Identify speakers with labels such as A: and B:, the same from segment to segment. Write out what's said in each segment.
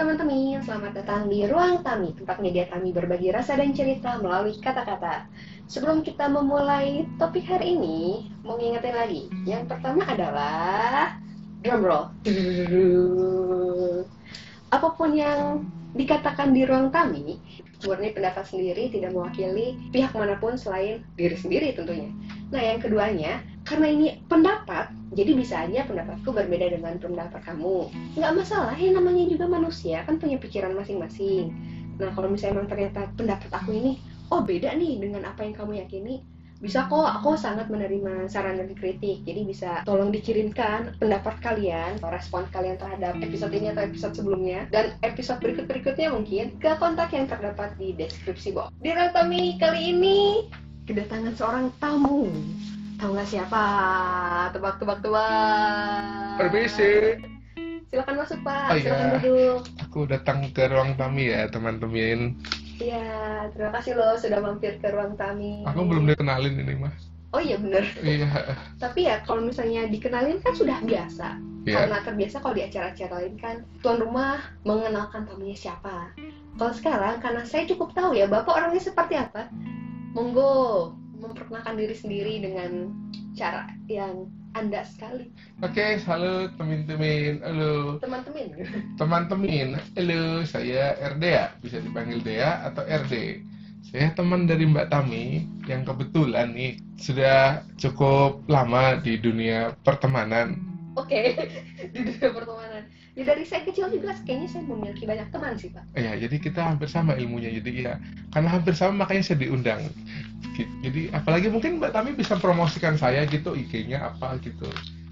A: teman-teman, selamat datang di Ruang Tami, tempat media Tami berbagi rasa dan cerita melalui kata-kata. Sebelum kita memulai topik hari ini, mau ngingetin lagi. Yang pertama adalah drum roll. Apa pun yang dikatakan di ruang Tami, murni pendapat sendiri tidak mewakili pihak mana pun selain diri sendiri tentunya. Nah, yang keduanya, karena ini pendapat, jadi bisa aja pendapatku berbeda dengan pendapat kamu. Nggak masalah, yang namanya juga manusia kan punya pikiran masing-masing. Nah, kalau misalnya memang ternyata pendapat aku ini, oh beda nih dengan apa yang kamu yakini, bisa kok aku sangat menerima saran dan kritik. Jadi bisa tolong dikirimkan pendapat kalian, respon kalian terhadap episode ini atau episode sebelumnya, dan episode berikut-berikutnya mungkin ke kontak yang terdapat di deskripsi box. Di kali ini kedatangan seorang tamu Tahu nggak siapa? Tebak-tebak tebak.
B: Permisi.
A: Silakan masuk Pak.
B: Oh, iya.
A: Silakan duduk.
B: Aku datang ke ruang Tami ya, teman-teman.
A: Iya, terima kasih loh sudah mampir ke ruang Tami.
B: Aku belum dikenalin ini, Mas.
A: Oh iya bener.
B: Iya.
A: Tapi ya kalau misalnya dikenalin kan sudah biasa.
B: Iya.
A: Karena terbiasa kalau di acara-acara lain kan tuan rumah mengenalkan tamunya siapa. Kalau sekarang karena saya cukup tahu ya Bapak orangnya seperti apa. Monggo memperkenalkan diri sendiri dengan cara yang anda sekali
B: Oke, halo teman-teman. Halo
A: teman-teman
B: teman-teman. Halo, saya Erdea. Bisa dipanggil Dea atau RD. Saya teman dari Mbak Tami yang kebetulan nih sudah cukup lama di dunia pertemanan.
A: oke di dunia pertemanan ya dari saya kecil juga kayaknya saya memiliki banyak teman sih pak
B: Ya, jadi kita hampir sama ilmunya. Jadi ya, karena hampir sama makanya saya diundang. Jadi apalagi mungkin Mbak Tami bisa promosikan saya gitu IG-nya apa gitu.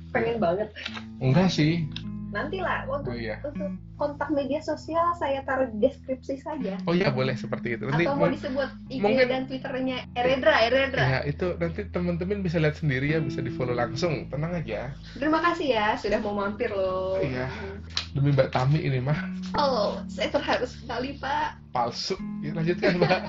A: pengen banget
B: Enggak sih.
A: Nanti lah
B: Oh
A: untuk
B: iya.
A: untuk kontak media sosial saya taruh di deskripsi saja
B: Oh iya boleh seperti itu. Nanti
A: atau mau
B: mau-
A: disebut IG
B: mungkin-
A: dan twitternya Eredra Eredra
B: ya itu nanti teman-teman bisa lihat sendiri ya, bisa di follow langsung. Tenang aja.
A: terima kasih ya sudah mau mampir loh
B: Iya. Demi Mbak Tami ini mah
A: oh saya terharu sekali pak
B: palsu. Ya, lanjutkan Mbak.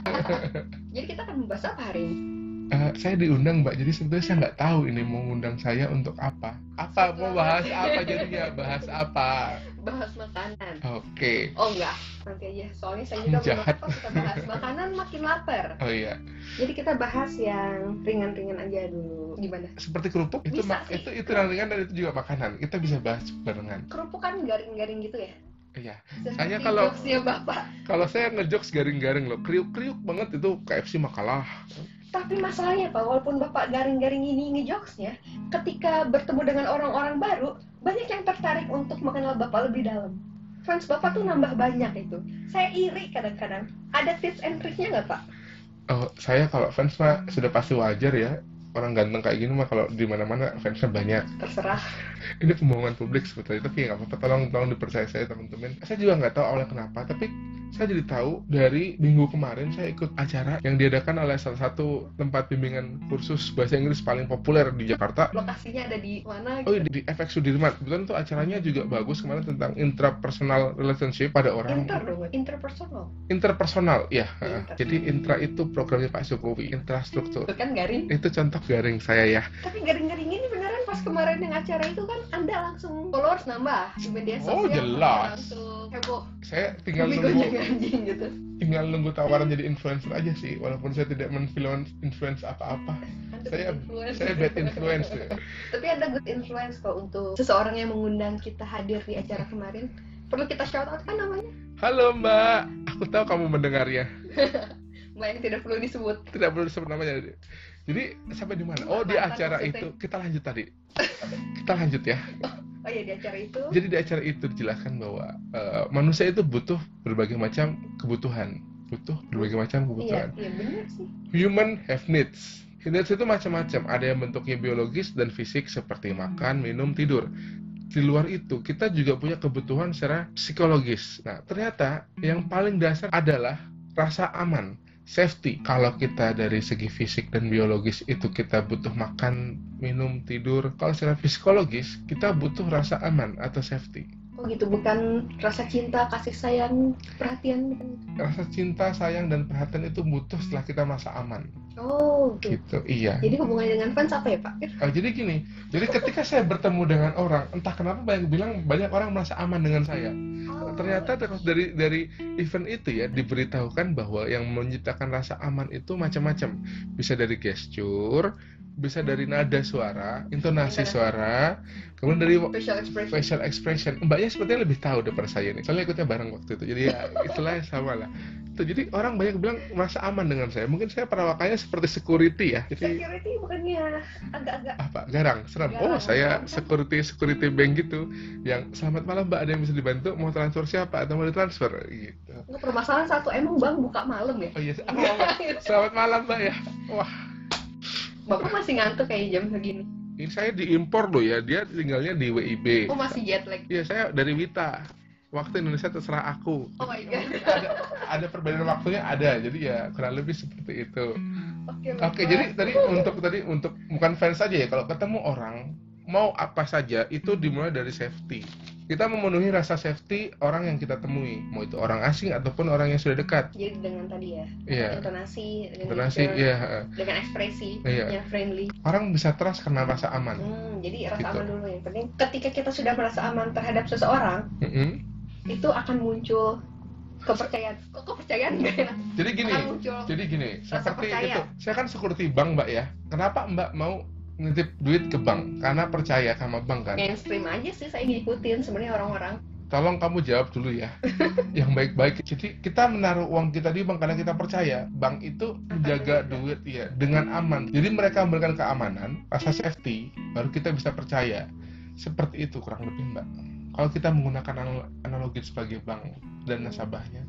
A: jadi kita akan membahas apa hari ini
B: Eh, saya diundang Mbak, jadi sebetulnya saya nggak tahu ini mau ngundang saya untuk apa. Apa mau bahas apa jadinya? Bahas apa?
A: bahas makanan
B: Oke.
A: oh enggak nanti aja soalnya saya juga
B: Jahat.
A: kok kita bahas makanan makin lapar
B: Oh iya.
A: jadi kita bahas yang ringan-ringan aja dulu gimana
B: Seperti kerupuk itu
A: Bisa sih.
B: itu itu ringan dan itu juga makanan. Kita bisa bahas barengan.
A: kerupuk kan garing-garing gitu ya
B: Iya. Saya kalau-
A: jokesnya bapak
B: Kalau saya ngejokes garing-garing loh, kriuk-kriuk banget itu KFC makalah.
A: Tapi masalahnya pak walaupun bapak garing-garing ini ngejokesnya ketika bertemu dengan orang-orang baru banyak yang tertarik untuk mengenal bapak lebih dalam. Fans bapak tuh nambah banyak itu. Saya iri kadang-kadang. Ada tips and triknya nggak pak?
B: Oh, saya kalau fans mah sudah pasti wajar ya. Orang ganteng kayak gini mah kalau di mana-mana fansnya banyak.
A: terserah
B: Ini pembohongan publik sebetulnya, tapi nggak apa-apa. Tolong, tolong dipercaya saya teman-teman. Saya juga nggak tahu awalnya kenapa, tapi saya jadi tahu dari minggu kemarin saya ikut acara yang diadakan oleh salah satu tempat bimbingan kursus bahasa Inggris paling populer di Jakarta.
A: lokasinya ada di mana
B: Oh,
A: gitu
B: di FX Sudirman. Kebetulan tuh acaranya juga bagus kemarin tentang intrapersonal relationship pada orang
A: inter dong interpersonal
B: interpersonal, ya.
A: Inter.
B: Jadi intra itu programnya Pak Jokowi, intrastruktur.
A: itu kan garing
B: Itu contoh garing saya ya.
A: tapi garing-garing ini beneran pas kemarin yang acara itu kan anda langsung followers nambah di media sosial.
B: Oh, jelas.
A: langsung heboh.
B: Saya tinggal
A: Bumi
B: nunggu
A: gitu.
B: tinggal nunggu tawaran jadi influencer aja sih walaupun saya tidak menfluence influence apa-apa. Saya
A: influence.
B: saya bad influence. Ya.
A: tapi ada good influence kok untuk seseorang yang mengundang kita hadir di acara kemarin. Perlu kita shout out kan namanya?
B: Halo mbak. Aku tahu kamu mendengarnya.
A: Mbak yang tidak perlu disebut.
B: Tidak perlu disebut namanya jadi sampai di mana oh di acara
A: maksudnya.
B: itu kita lanjut tadi kita lanjut ya
A: oh iya di acara itu
B: jadi di acara itu dijelaskan bahwa eh, manusia itu butuh berbagai macam kebutuhan butuh berbagai macam
A: iya
B: kebutuhan
A: iya bener sih
B: Human have needs. Needs itu macam-macam. Ada yang bentuknya biologis dan fisik seperti makan, minum, tidur. Di luar itu, kita juga punya kebutuhan secara psikologis. Nah, ternyata yang paling dasar adalah rasa aman, safety. Kalau kita dari segi fisik dan biologis itu kita butuh makan, minum, tidur. Kalau secara psikologis, kita butuh rasa aman atau safety.
A: Oh gitu, bukan rasa cinta, kasih sayang, perhatian. bukan.
B: Rasa cinta, sayang, dan perhatian itu butuh setelah kita merasa aman.
A: Oh gitu.
B: Gitu, iya.
A: Jadi hubungannya dengan fans apa ya Pak?
B: Oh, jadi gini, jadi ketika saya bertemu dengan orang, entah kenapa banyak bilang banyak orang merasa aman dengan saya.
A: Oh.
B: Ternyata terus dari dari event itu ya diberitahukan bahwa yang menciptakan rasa aman itu macam-macam. Bisa dari gesture, bisa dari nada suara, intonasi
A: Intonasi.
B: suara, kemudian dari
A: facial expression.
B: facial expression. Mbaknya sepertinya lebih tahu daripada saya nih. Soalnya ikutnya bareng waktu itu. Jadi ya istilahnya sama lah. Itu jadi orang banyak bilang merasa aman dengan saya. Mungkin saya perawakannya seperti security ya. Jadi
A: Security bukannya agak-agak
B: apa garang serem oh
A: Garang.
B: saya security security bank gitu yang selamat malam mbak ada yang bisa dibantu mau transfer siapa atau mau ditransfer gitu
A: permasalahan satu emang bang buka malam ya?
B: oh iya apa? selamat malam mbak ya wah
A: Bapak masih ngantuk kayak jam segini.
B: ini saya diimpor loh ya dia tinggalnya di WIB
A: Oh masih jet lag.
B: iya saya dari Wita waktu Indonesia terserah aku
A: Oh my god.
B: ada ada perbedaan waktunya ada jadi ya kurang lebih seperti itu
A: Oke.
B: Oke,
A: Bapak.
B: jadi tadi untuk tadi untuk bukan fans saja ya, kalau ketemu orang mau apa saja itu dimulai dari safety. Kita memenuhi rasa safety orang yang kita temui, mau itu orang asing ataupun orang yang sudah dekat.
A: Jadi dengan tadi ya,
B: Iya.
A: intonasi, dengan
B: Intonasi,
A: gesture,
B: iya. heeh.
A: dengan ekspresi
B: Iya.
A: yang friendly.
B: Orang bisa trust karena rasa aman.
A: Hmm, jadi rasa
B: Gitu.
A: aman dulu yang penting. Ketika kita sudah merasa aman terhadap seseorang,
B: Mm-mm.
A: itu akan muncul kepercayaan. Kok kepercayaan ya?
B: Jadi gini, jadi gini,
A: Rasa
B: seperti
A: percaya.
B: itu. Saya kan security bank, Mbak ya. Kenapa Mbak mau nitip duit ke bank? Karena percaya sama bank kan.
A: Mainstream aja sih saya ngikutin sebenarnya orang-orang.
B: tolong kamu jawab dulu ya. Yang baik-baik. Jadi kita menaruh uang kita di bank karena kita percaya. Bank itu menjaga duit. ya dengan aman. Jadi mereka memberikan keamanan rasa safety baru kita bisa percaya. Seperti itu kurang lebih mbak. Kalau kita menggunakan anal- analogi sebagai bank dan nasabahnya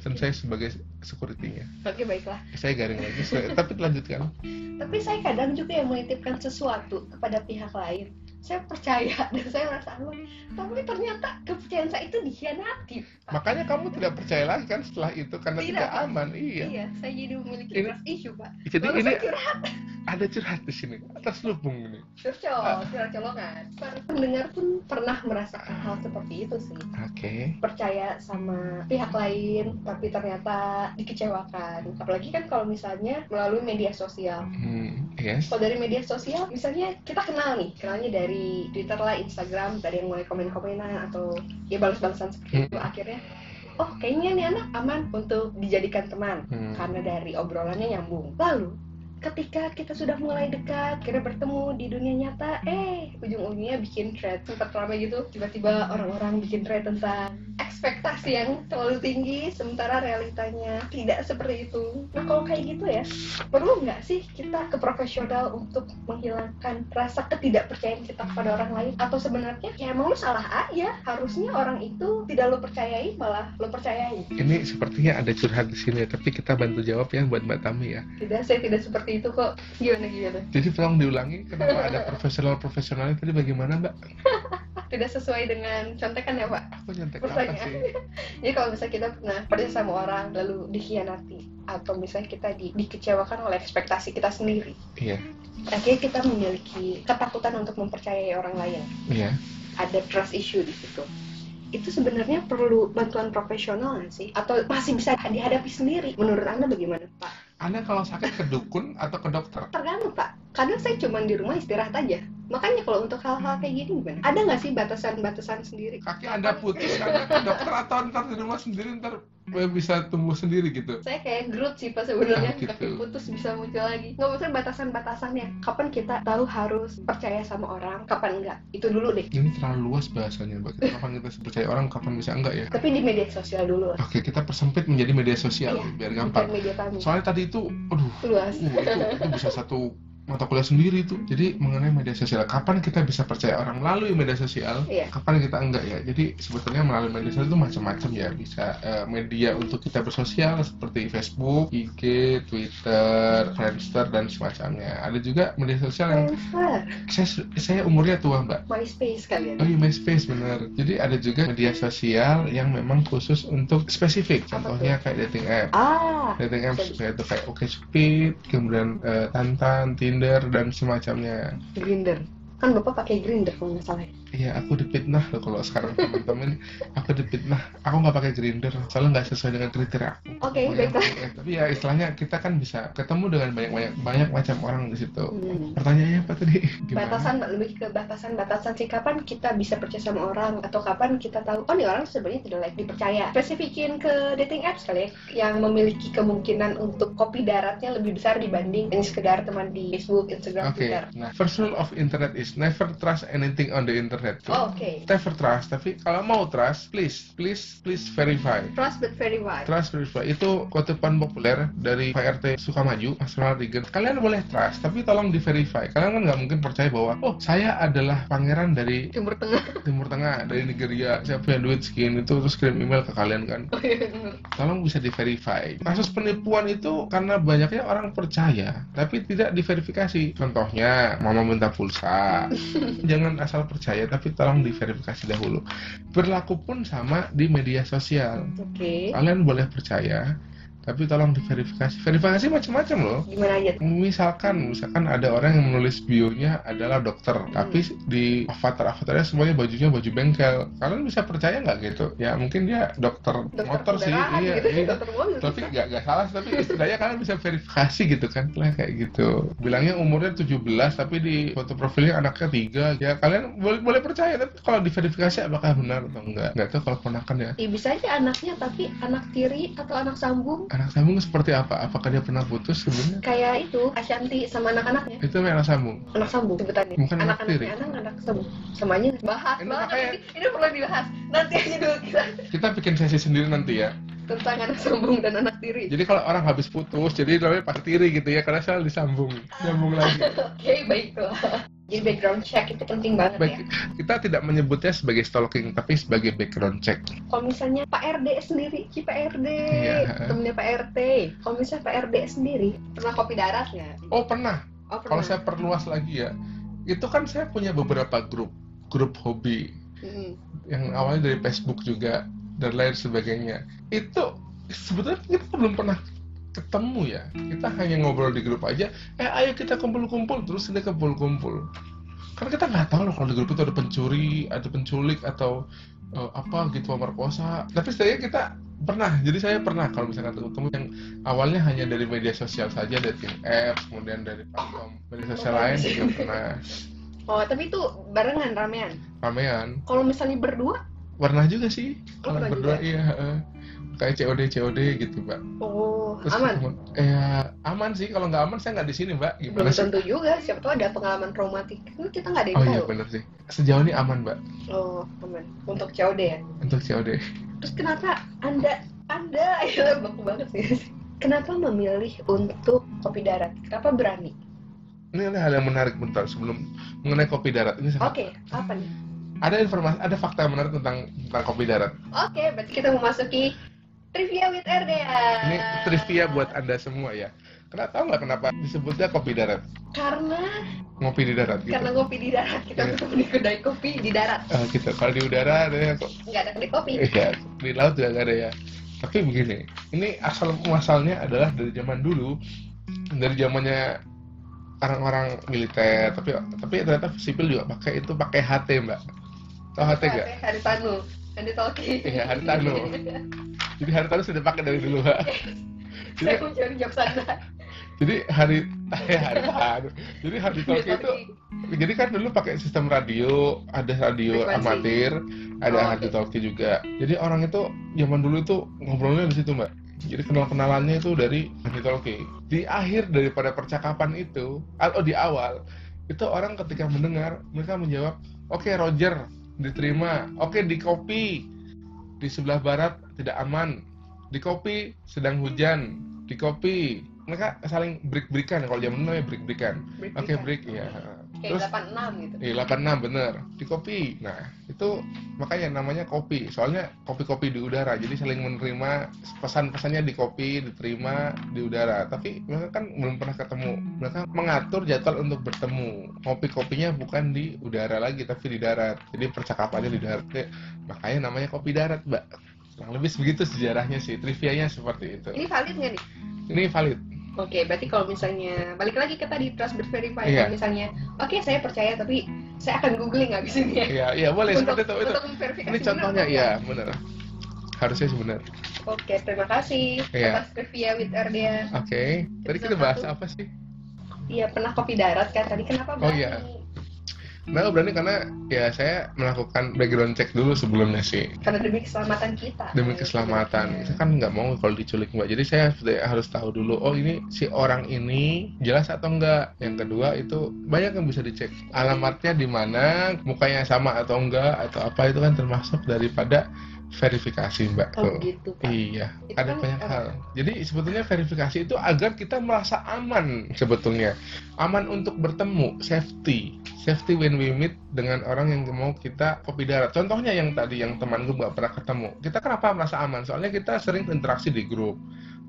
B: dan saya sebagai security-nya
A: Oke baiklah.
B: saya garing lagi saya- tapi lanjutkan
A: Tapi saya kadang juga yang menitipkan sesuatu kepada pihak lain. Saya percaya dan saya merasa aman. Tapi ternyata kepercayaan saya itu dikhianati. Pak.
B: makanya kamu tidak percaya lagi kan setelah itu karena
A: Tidak,
B: tidak,
A: Pak.
B: aman iya
A: Iya, saya jadi memiliki
B: Ini-
A: trust issue, Pak.
B: jadi
A: Lalu
B: ini
A: curhat,
B: ada curhat di sini atas lubung ini
A: curcol, curhat colongan. Para pendengar pun pernah merasakan hal seperti itu sih.
B: oke
A: Percaya sama pihak lain, tapi ternyata dikecewakan. Apalagi kan kalau misalnya melalui media sosial.
B: Hmm, yes.
A: Kalau dari media sosial, misalnya kita kenal nih, kenalnya dari Twitter lah, Instagram, dari yang mulai komen-komenan atau ya balas-balasan seperti itu,
B: Hmm.
A: akhirnya, oh kayaknya nih anak aman untuk dijadikan teman
B: Hmm.
A: karena dari obrolannya nyambung. Lalu ketika kita sudah mulai dekat, kira bertemu di dunia nyata, eh ujung-ujungnya bikin thread sempat ramai gitu, tiba-tiba orang-orang bikin thread tentang ekspektasi yang terlalu tinggi, sementara realitanya tidak seperti itu. Nah kalau kayak gitu ya, perlu nggak sih kita ke profesional untuk menghilangkan rasa ketidakpercayaan kita kepada orang lain? Atau sebenarnya ya emang lu salah aja, harusnya orang itu tidak lo percayai malah lo percayai.
B: Ini sepertinya ada curhat di sini, tapi kita bantu jawab ya buat Mbak Tami ya.
A: Tidak, saya tidak seperti itu kok. Gimana gimana?
B: Jadi tolong diulangi kenapa ada profesional-profesionalnya tadi bagaimana Mbak?
A: Tidak sesuai dengan contekan ya Pak.
B: Aku nyontek apa Sih?
A: Jadi kalau misalnya kita pernah percaya sama orang lalu dikhianati atau misalnya kita di- dikecewakan oleh ekspektasi kita sendiri,
B: Iya,
A: akhirnya kita memiliki ketakutan untuk mempercayai orang lain.
B: iya.
A: Ada trust issue di situ. Itu sebenarnya perlu bantuan profesional nggak sih? Atau masih bisa dihadapi sendiri? Menurut Anda bagaimana Pak?
B: Anda kalau sakit ke dukun atau ke dokter?
A: Tergantung Pak. Kadang saya cuma di rumah istirahat aja. Makanya kalau untuk hal-hal kayak gini gimana? Ada nggak sih batasan-batasan sendiri?
B: Kaki Anda putus, Anda ke dokter atau ntar di rumah sendiri ntar bisa tumbuh sendiri gitu?
A: saya kayak Groot sih pas sebenarnya
B: Ah, gitu.
A: kaki putus bisa muncul lagi nggak maksudnya batasan-batasannya kapan kita tahu harus percaya sama orang kapan enggak itu dulu deh
B: Ini terlalu luas bahasanya Mbak. Kapan kita percaya orang, kapan bisa enggak ya?
A: tapi di media sosial dulu
B: Oke, kita persempit menjadi media sosial
A: Iya,
B: biar gampang.
A: media kami
B: Soalnya tadi itu, aduh,
A: luas
B: Uh, itu, itu bisa satu mata kuliah sendiri tuh. Jadi mengenai media sosial, kapan kita bisa percaya orang melalui media sosial,
A: Iya.
B: kapan kita enggak ya. Jadi sebetulnya melalui media sosial itu macam-macam ya. Bisa eh, media untuk kita bersosial seperti Facebook, IG, Twitter, Friendster dan semacamnya. Ada juga media sosial yang saya saya umurnya tua mbak.
A: MySpace kalian
B: Oh iya MySpace benar. Jadi ada juga media sosial yang memang khusus untuk spesifik. Contohnya kayak dating app.
A: ah
B: dating apps
A: Bisa-
B: yaitu kayak OkCupid, kemudian eh, Tantan, Tinder dan semacamnya.
A: Grinder kan bapak pakai grinder kalau nggak salah ya?
B: Iya, aku dipitnah loh kalau sekarang teman-teman. aku dipitnah. Aku nggak pakai grinder, soalnya nggak sesuai dengan kriteria aku.
A: Oke,
B: Pokoknya
A: baiklah.
B: eh, tapi ya istilahnya kita kan bisa ketemu dengan banyak-banyak banyak macam orang di situ.
A: Hmm.
B: Pertanyaannya apa tadi? Gimana?
A: batasan lebih ke batasan-batasan sih kapan kita bisa percaya sama orang atau kapan kita tahu oh nih orang sebenarnya tidak layak dipercaya spesifikin ke dating apps kali ya yang memiliki kemungkinan untuk kopi daratnya lebih besar dibanding yang sekedar teman di Facebook, Instagram,
B: Oke,
A: Twitter.
B: nah first rule of internet is never trust anything on the internet.
A: Oh, Oke,
B: Never trust, tapi kalau mau trust, please, please, please verify.
A: trust but verify.
B: Trust verify itu kutipan populer dari PRT Sukamaju, Mas Ronald Reagan. Kalian boleh trust, tapi tolong di verify. Kalian kan nggak mungkin percaya bahwa oh saya adalah pangeran dari
A: Timur Tengah.
B: Timur Tengah, dari Nigeria. Saya punya duit segini itu terus kirim email ke kalian kan. Tolong bisa di verify. Kasus penipuan itu karena banyaknya orang percaya, tapi tidak diverifikasi. Contohnya, mama minta pulsa. Jangan asal percaya, tapi tolong diverifikasi dahulu. Berlaku pun sama di media sosial.
A: Oke,
B: Kalian boleh percaya, tapi tolong diverifikasi. Verifikasi macam-macam loh.
A: gimana aja?
B: Misalkan, misalkan ada orang yang menulis bionya adalah dokter, tapi di avatar-avatarnya semuanya bajunya baju bengkel. Kalian bisa percaya nggak gitu? Ya mungkin dia dokter,
A: Dokter
B: motor sih, iya,
A: gitu,
B: iya.
A: dokter mobil.
B: Tapi nggak nggak salah, tapi istilahnya kalian bisa verifikasi gitu kan, lah kayak gitu. Bilangnya umurnya 17, tapi di foto profilnya anaknya tiga. Ya kalian boleh boleh percaya, tapi kalau diverifikasi apakah benar atau enggak? Nggak tahu kalau ponakan ya.
A: Ya, bisa aja anaknya tapi anak tiri atau anak sambung
B: Anak sambung seperti apa? Apakah dia pernah putus sebenarnya?
A: kayak itu Ashanti sama anak-anaknya
B: Itu anak sambung.
A: anak sambung sebutannya
B: Bukan anak tiri.
A: anak anak sambung semuanya bahas
B: Ini
A: banget
B: makanya-
A: ini, ini perlu dibahas nanti aja dulu kita
B: Kita bikin sesi sendiri nanti ya.
A: tentang anak sambung dan anak tiri
B: Jadi kalau orang habis putus, jadi namanya pak tiri gitu ya, karena selalu disambung, nyambung lagi.
A: oke baiklah jadi background check itu penting banget ya
B: Baik, kita tidak menyebutnya sebagai stalking, tapi sebagai background check.
A: kalau misalnya Pak RD sendiri si Pak RD
B: Iya.
A: temennya Pak RT kalau misalnya Pak RD sendiri pernah kopi daratnya
B: Oh pernah,
A: oh
B: kalau saya perluas lagi ya, itu kan saya punya beberapa grup, grup hobi,
A: Hmm.
B: yang awalnya dari Facebook juga, dan lain sebagainya. Itu sebetulnya kita belum pernah ketemu ya, kita hanya ngobrol di grup aja, eh ayo kita kumpul-kumpul, terus kita kumpul-kumpul. Karena kita nggak tahu loh kalau di grup itu ada pencuri, ada penculik, atau eh, apa gitu pemerkosa. Tapi saya kita pernah, jadi saya pernah kalau misalkan ketemu yang awalnya hanya dari media sosial saja, dating apps, kemudian dari platform media sosial lain juga pernah
A: oh tapi itu barengan ramean
B: ramean.
A: kalau misalnya berdua
B: Pernah juga sih,
A: Oh,
B: kalau berdua
A: juga?
B: iya. Kayak COD COD gitu, Mbak.
A: oh
B: Terus
A: aman
B: ketemu- Eh, aman sih. Kalau nggak aman saya nggak di sini, Mbak.
A: belum
B: Gimana sih?
A: tentu juga siapa tahu ada pengalaman traumatik kan kita nggak ada yang
B: Oh iya bener sih. Sejauh ini aman, Mbak,
A: oh aman untuk COD ya
B: untuk COD.
A: terus kenapa anda anda ya baku banget sih kenapa memilih untuk kopi darat kenapa berani
B: Ini ada hal yang menarik bentar sebelum mengenai kopi darat. Ini sangat
A: oke apa nih
B: ada informasi, ada fakta yang menarik tentang tentang kopi darat.
A: oke berarti kita memasuki trivia with RDA
B: Ini trivia buat anda semua ya. Karena tahu nggak kenapa disebutnya kopi darat?
A: karena
B: Ngopi di darat gitu.
A: karena kopi di darat kita
B: Iya.
A: ketemu di kedai kopi di darat
B: Eh, gitu. Kalau di udara ada yang kok
A: nggak ada kedai kopi
B: Iya, di laut juga nggak ada ya. Tapi begini, ini asal muasalnya adalah dari zaman dulu, dari zamannya orang-orang militer, tapi tapi ternyata sipil juga pakai itu pakai HT mbak. Tahu HT nggak?
A: hari tanu Andi Talki
B: Iya, Haritano. Jadi Haritano sudah pakai dari dulu mbak.
A: saya
B: Jadi,
A: mau cari jawab sana
B: jadi hari eh, Haritano. Jadi Haritano itu jadi kan dulu pakai sistem radio, ada radio
A: Frekuensi.
B: amatir, ada
A: Oh, oke.
B: talkie juga. Jadi orang itu zaman dulu itu ngobrolnya di situ, Mbak. Jadi kenal-kenalannya itu dari radio talkie. Di akhir daripada percakapan itu, atau di awal, itu orang ketika mendengar, mereka menjawab, "Oke, Roger, diterima. Oke, di kopi. Di sebelah barat tidak aman. Di kopi sedang hujan. Di kopi." Mereka saling break-breakan kalau zaman dulu break-breakan.
A: Break
B: Oke,
A: breakan.
B: break ya.
A: Kayak 86 gitu
B: Iya 86 bener di kopi. Nah itu makanya namanya kopi. Soalnya kopi-kopi di udara. Jadi saling menerima pesan-pesannya di kopi diterima di udara. Tapi mereka kan belum pernah ketemu. Mereka mengatur jadwal untuk bertemu. Kopi-kopinya bukan di udara lagi tapi di darat. Jadi percakapannya di darat. Ya, Makanya namanya kopi darat, Mbak. Kurang lebih begitu sejarahnya sih. Trivianya seperti itu.
A: ini valid nggak nih
B: Ini valid.
A: Oke, berarti kalau misalnya balik lagi ke tadi trust but verify, kalau misalnya, oke saya percaya tapi Saya akan googling abis ini ya.
B: Iya, iya boleh
A: untuk,
B: seperti itu. itu.
A: untuk memverifikasi
B: Ini
A: benar
B: contohnya, iya
A: enggak.
B: benar. Harusnya sih benar.
A: Oke, terima kasih
B: Iya.
A: atas trivia with Ardia.
B: Oke, tadi
A: Episode
B: kita bahas
A: satu.
B: apa sih?
A: Iya, pernah kopi darat kan tadi kenapa
B: Oh,
A: berani?
B: Iya. Nah, berani karena ya saya melakukan background check dulu sebelumnya sih.
A: Karena demi keselamatan kita.
B: demi keselamatan.
A: Itu
B: kita kan nggak mau kalau diculik mbak. Jadi saya harus tahu dulu oh ini si orang ini jelas atau enggak yang kedua itu banyak yang bisa dicek. Alamatnya di mana? Mukanya sama atau enggak atau apa? Itu kan termasuk daripada verifikasi mbak
A: Oh
B: Tuh.
A: gitu Pak.
B: Iya,
A: Itu
B: ada
A: kan,
B: banyak
A: apa?
B: hal. Jadi sebetulnya verifikasi itu agar kita merasa aman sebetulnya. Aman untuk bertemu, safety. Safety when we meet dengan orang yang mau kita kopi darat. Contohnya yang tadi yang teman gue nggak pernah ketemu. Kita kenapa merasa aman? Soalnya kita sering interaksi di grup.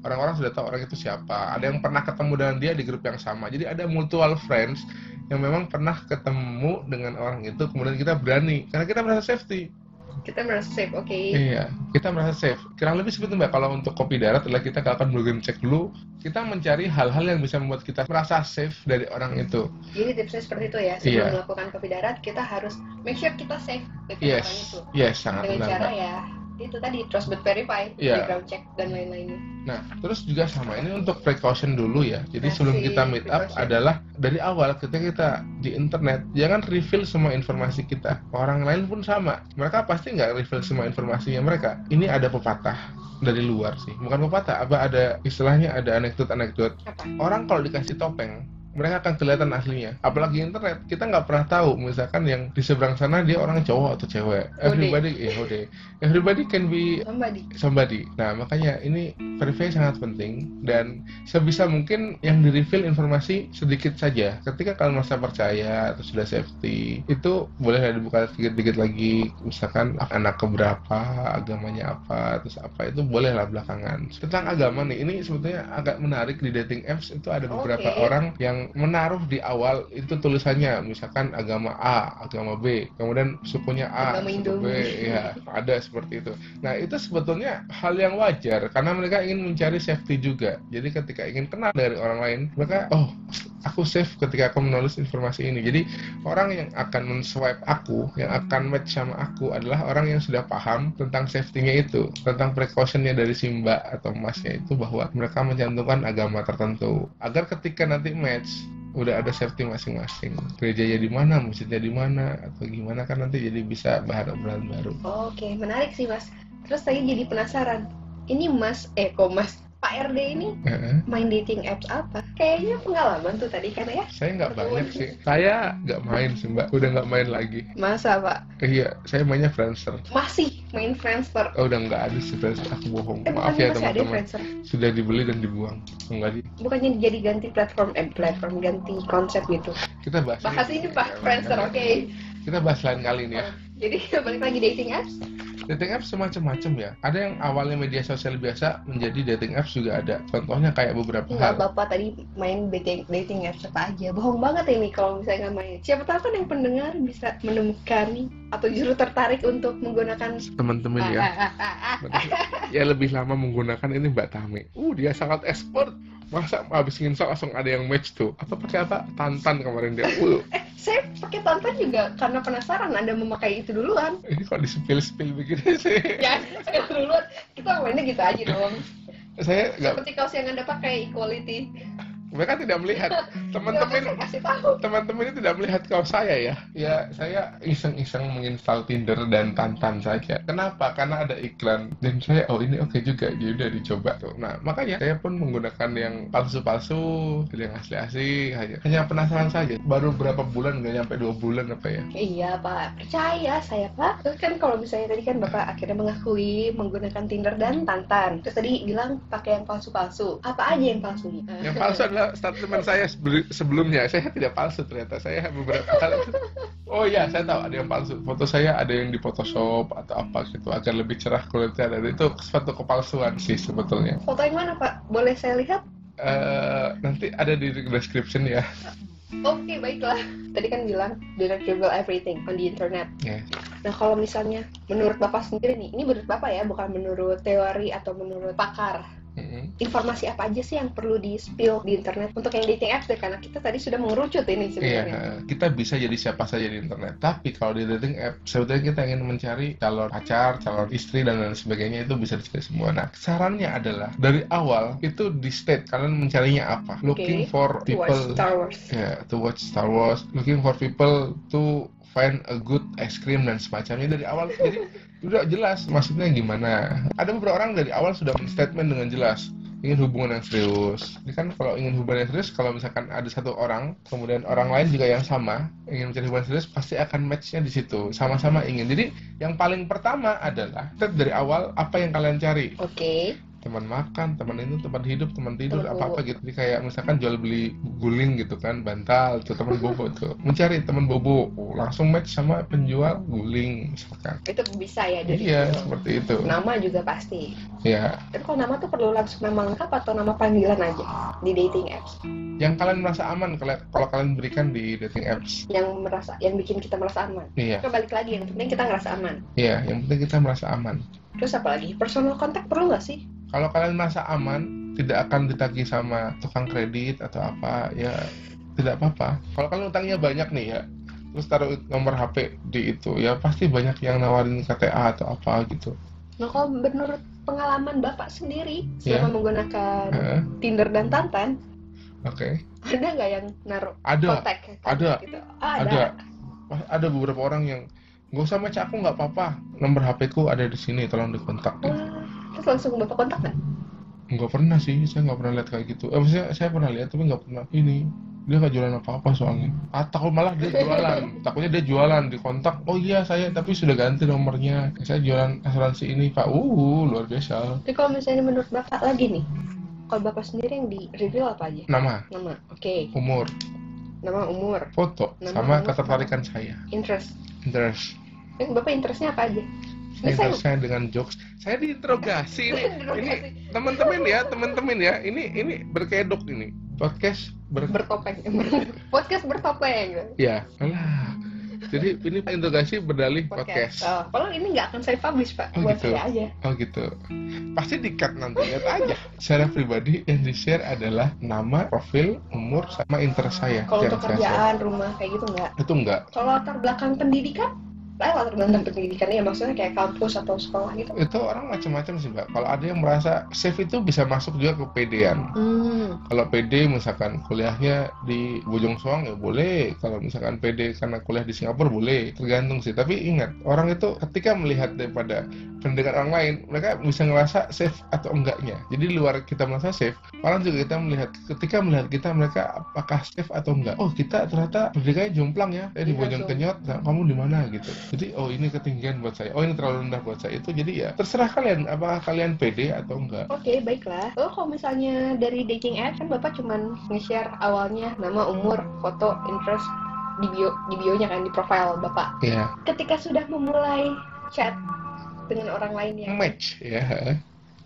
B: Orang-orang sudah tahu orang itu siapa. Ada yang pernah ketemu dengan dia di grup yang sama. Jadi ada mutual friends yang memang pernah ketemu dengan orang itu. Kemudian kita berani karena kita merasa safety.
A: Kita merasa safe, oke.
B: Iya, kita merasa safe. Kurang lebih seperti mbak, kalau untuk kopi darat adalah kita akan bagian cek dulu, kita mencari hal-hal yang bisa membuat kita merasa safe dari orang itu.
A: Jadi tipsnya seperti itu ya. Sebelum
B: Iya.
A: melakukan kopi darat, kita harus make sure kita safe dengan
B: Yes,
A: orang itu.
B: yes, sangat
A: Dengan
B: benar
A: cara
B: mbak.
A: ya itu tadi trust but verify,
B: Iya.
A: background check dan lain-lainnya.
B: Nah, terus juga sama ini untuk precaution dulu ya. Jadi
A: Masih
B: sebelum kita meet up
A: precaution.
B: adalah dari awal ketika kita di internet jangan reveal semua informasi kita. Orang lain pun sama. Mereka pasti nggak reveal semua informasinya mereka. Ini ada pepatah dari luar sih, bukan pepatah. Apa ada istilahnya ada anekdot-anekdot
A: Apa?
B: orang kalau dikasih topeng mereka akan kelihatan aslinya. Apalagi internet kita nggak pernah tahu misalkan yang di seberang sana dia orang cowok atau cewek. Everybody ya udah everybody can be
A: Somebody.
B: somebody. Nah makanya ini verify sangat penting dan sebisa mungkin yang di reveal informasi sedikit saja. Ketika kalian merasa percaya atau sudah safety itu boleh dibuka sedikit-sedikit lagi. Misalkan anak keberapa agamanya apa terus apa itu boleh lah belakangan. Tentang agama nih ini sebetulnya agak menarik di dating apps itu ada beberapa
A: Oke.
B: orang yang menaruh di awal itu tulisannya misalkan agama A agama B kemudian sukunya A
A: Agama
B: suku B ya ada seperti itu Nah, itu sebetulnya hal yang wajar karena mereka ingin mencari safety juga. Jadi ketika ingin kenal dari orang lain, mereka oh, aku safe ketika aku menulis informasi ini. Jadi orang yang akan men-swipe aku, yang akan match sama aku adalah orang yang sudah paham tentang safety-nya itu, tentang precaution-nya dari si mbak atau masnya itu bahwa mereka mencantumkan agama tertentu. Agar ketika nanti match udah ada safety masing-masing gerejanya di mana masjidnya di mana atau gimana kan nanti jadi bisa bahan obrolan baru
A: Oke, menarik sih mas. Terus saya jadi penasaran. Ini mas, eh kok mas, Pak RD ini
B: Heeh.
A: main dating apps apa? Kayaknya pengalaman tuh tadi kan ya?
B: Saya nggak banyak sih. Saya nggak main sih mbak. Udah nggak main lagi.
A: Masa pak?
B: Iya, saya mainnya Friendster.
A: Masih main Friendster?
B: Oh, udah nggak ada sih Friendster. Aku bohong.
A: Eh
B: Maaf ya teman-teman. Sudah dibeli dan dibuang. Enggak di.
A: Bukannya jadi ganti platform, eh platform ganti konsep gitu?
B: Kita bahas.
A: Bahas ini pak, Friendster, oke.
B: Kita bahas lain kali nih ya.
A: Jadi balik lagi dating apps?
B: Dating apps semacam-macam ya. Ada yang awalnya media sosial biasa menjadi dating apps juga ada. Contohnya kayak beberapa
A: Enggak,
B: hal.
A: bapak tadi main dating, dating apps apa aja. Bohong banget ini kalau misalnya nggak main. Siapa tahu kan yang pendengar bisa menemukan atau justru tertarik untuk menggunakan
B: Teman-teman ya.
A: Ah, ah, ah.
B: ya lebih lama menggunakan ini Mbak Tami. Uh, dia sangat expert. Masa habis nginstal langsung ada yang match tuh? Apa pakai apa? Tantan kemarin dia. Uh,
A: Eh, saya pakai tonton juga karena penasaran Anda memakai itu duluan.
B: ini kok di spill spill begini sih?
A: Ya, saya duluan. Kita mainnya gitu aja dong.
B: Saya nggak,
A: Seperti kaos yang Anda pakai equality.
B: Mereka tidak melihat.
A: Nggak,
B: Teman-teman teman-teman ini tidak melihat kaos saya ya. Ya saya iseng-iseng menginstal Tinder dan Tantan saja. Kenapa? Karena ada iklan dan saya oh ini oke juga. Jadi udah dicoba tuh. Nah makanya saya pun menggunakan yang palsu-palsu, yang asli-asli hanya hanya penasaran saja. Baru berapa bulan nggak nyampe dua bulan apa ya?
A: Iya pak, percaya saya pak. Terus kan kalau misalnya tadi kan bapak akhirnya mengakui menggunakan Tinder dan Tantan. Terus tadi bilang pakai yang palsu-palsu. Apa aja yang palsunya?
B: Yang palsu adalah statement saya sebel- sebelumnya. Saya tidak palsu ternyata. Saya beberapa kali. Oh iya, saya tahu ada yang palsu. Foto saya ada yang di Photoshop atau apa gitu agar lebih cerah kulitnya. Dan itu suatu kepalsuan sih sebetulnya.
A: Foto yang mana pak? Boleh saya lihat?
B: Eh, nanti ada di description ya.
A: Oke baiklah. Tadi kan bilang do not reveal everything on the internet.
B: Ya.
A: Nah kalau misalnya menurut bapak sendiri nih, ini menurut bapak ya, bukan menurut teori atau menurut pakar.
B: Mm-mm.
A: informasi apa aja sih yang perlu di spill di internet untuk yang dating apps deh karena kita tadi sudah mengerucut ini sebenarnya.
B: Iya, kita bisa jadi siapa saja di internet. Tapi kalau di dating app, sebetulnya kita ingin mencari calon pacar, calon istri dan lain sebagainya itu bisa dicari semua. Nah, sarannya adalah dari awal itu di state kalian mencarinya apa? Looking for
A: To watch
B: people
A: Star Wars.
B: ya to watch Star Wars, looking for people to find a good ice cream dan semacamnya dari awal. Jadi udah jelas maksudnya gimana. Ada beberapa orang dari awal sudah men-statement dengan jelas ingin hubungan yang serius. Ini kan kalau ingin hubungan yang serius, kalau misalkan ada satu orang, kemudian orang lain juga yang sama ingin mencari hubungan serius, pasti akan matchnya di situ. Sama-sama ingin. Jadi yang paling pertama adalah set dari awal apa yang kalian cari.
A: Oke.
B: Teman makan, teman itu, teman hidup, teman tidur, apa-apa
A: bobo.
B: gitu. Jadi kayak misalkan jual beli guling gitu kan, bantal, itu teman bobo tuh. Mencari teman bobo, oh, langsung match sama penjual guling misalkan.
A: Itu bisa ya dari
B: Iya,
A: situ.
B: seperti itu.
A: Nama juga pasti.
B: Ya,
A: Tapi kalau nama tuh perlu langsung nama lengkap atau nama panggilan aja di dating apps
B: yang kalian merasa aman kalau kalau kalian berikan di dating apps.
A: yang merasa yang bikin kita merasa aman.
B: Iya.
A: Kita balik lagi yang penting kita ngerasa aman.
B: Iya, yang penting kita merasa aman.
A: Terus apa lagi? Personal contact perlu nggak sih?
B: Kalau kalian merasa aman, tidak akan ditagih sama tukang kredit atau apa, ya tidak apa-apa. Kalau kalian utangnya banyak nih ya, terus taruh nomor HP di itu, ya pasti banyak yang nawarin KTA atau apa gitu.
A: Nah kalau menurut pengalaman bapak sendiri selama menggunakan
B: Heeh,
A: Tinder dan Tantan,
B: Oke,
A: ada nggak yang naruh
B: ada,
A: kontak?
B: ada.
A: Gitu? Ah, ada.
B: ada beberapa orang yang nggak usah match aku nggak apa-apa, nomor HP ku ada di sini, tolong dikontak.
A: Wah, terus langsung bapak kontak nggak?
B: Nggak pernah sih, saya nggak pernah lihat kayak gitu. Eh, maksudnya saya pernah lihat tapi nggak pernah ini. Dia nggak jualan apa-apa soalnya. Ah, takut malah dia jualan. Takutnya dia jualan di kontak. Oh iya saya tapi sudah ganti nomornya. Saya jualan asuransi ini pak. Uh luar biasa.
A: Tapi kalau misalnya menurut bapak lagi nih, kalau bapak sendiri yang di reveal apa aja?
B: Nama,
A: Nama, oke.
B: umur,
A: Nama, umur,
B: foto,
A: Nama,
B: sama
A: umur,
B: ketertarikan saya.
A: interest.
B: Interest.
A: Eh, bapak interestnya apa aja? Ini saya
B: Interest saya dengan jokes. Saya diinterogasi ini. Ini teman-teman ya, teman-teman ya. Ini ini berkedok ini. Podcast ber
A: bertopeng. Podcast bertopeng.
B: Ya, alah. Jadi ini interogasi berdalih podcast.
A: Oh, kalau ini nggak akan saya publish pak,
B: Oh,
A: buat
B: gitu.
A: saya aja.
B: Oh gitu. Pasti di-cut nanti lihat aja. Secara pribadi yang di-share adalah nama, profil, umur, sama interest saya.
A: Kalau
B: yang
A: untuk
B: saya share.
A: kerjaan, rumah kayak gitu nggak.
B: Itu enggak.
A: Kalau latar belakang pendidikan, latar belakang pendidikan ya maksudnya kayak kampus atau sekolah gitu.
B: Itu orang macam-macam sih, Mbak. Kalau ada yang merasa safe itu bisa masuk juga ke pedean.
A: Hmm.
B: Kalau PD misalkan kuliahnya di Bojong Soang ya boleh. Kalau misalkan PD karena kuliah di Singapura boleh. Tergantung sih. Tapi ingat, orang itu ketika melihat daripada pendidikan orang lain, mereka bisa ngerasa safe atau enggaknya. Jadi di luar kita merasa safe, orang juga kita melihat ketika melihat kita mereka apakah safe atau enggak. Oh kita ternyata pendidikannya jomplang ya. Eh di
A: Iya,
B: Bojong. Kenyot, nah, kamu di mana gitu. Jadi oh ini ketinggian buat saya. Oh ini terlalu rendah buat saya. Itu jadi ya terserah kalian apakah kalian PD atau enggak.
A: Oke, baiklah. Lalu kalau misalnya dari dating app kan Bapak cuman nge-share awalnya nama, umur, foto, interest di bio di bionya kan di profile Bapak.
B: Ya,
A: Ketika sudah memulai chat dengan orang lain yang
B: match ya.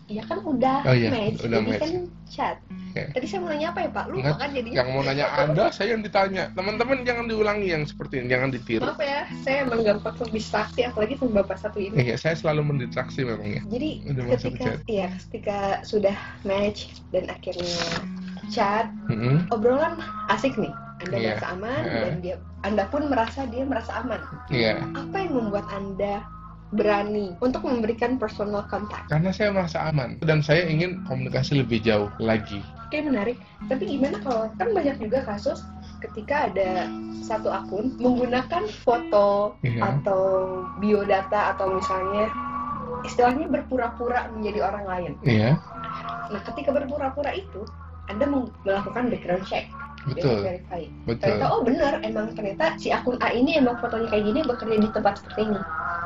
A: Ya kan udah
B: Oh iya,
A: match,
B: udah
A: jadi
B: match.
A: kan chat.
B: Oke.
A: Tadi saya mau nanya apa ya Pak? Lupa
B: Nggak,
A: kan jadi.
B: yang mau nanya Anda, saya yang ditanya. Teman-teman jangan diulangi yang seperti ini, jangan ditiru.
A: Maaf ya, saya emang gampang distraksi apalagi sama Bapak satu ini.
B: Iya, saya selalu mendistraksi memang ya.
A: Jadi
B: Udah
A: ketika ya ketika sudah match dan akhirnya chat,
B: Mm-mm.
A: obrolan asik nih. Anda
B: Iya.
A: merasa aman
B: Heeh.
A: dan dia Anda pun merasa dia merasa aman.
B: Iya,
A: Apa yang membuat Anda berani untuk memberikan personal contact?
B: karena saya merasa aman dan saya ingin komunikasi lebih jauh lagi.
A: Oke menarik. Tapi gimana kalau kan banyak juga kasus ketika ada satu akun menggunakan foto
B: Iya.
A: atau biodata atau misalnya istilahnya berpura-pura menjadi orang lain.
B: Iya,
A: Nah, ketika berpura-pura itu, Anda melakukan background check,
B: betul,
A: verify.
B: betul.
A: Ternyata oh benar, emang ternyata si akun A ini emang fotonya kayak gini bekerja di tempat seperti ini.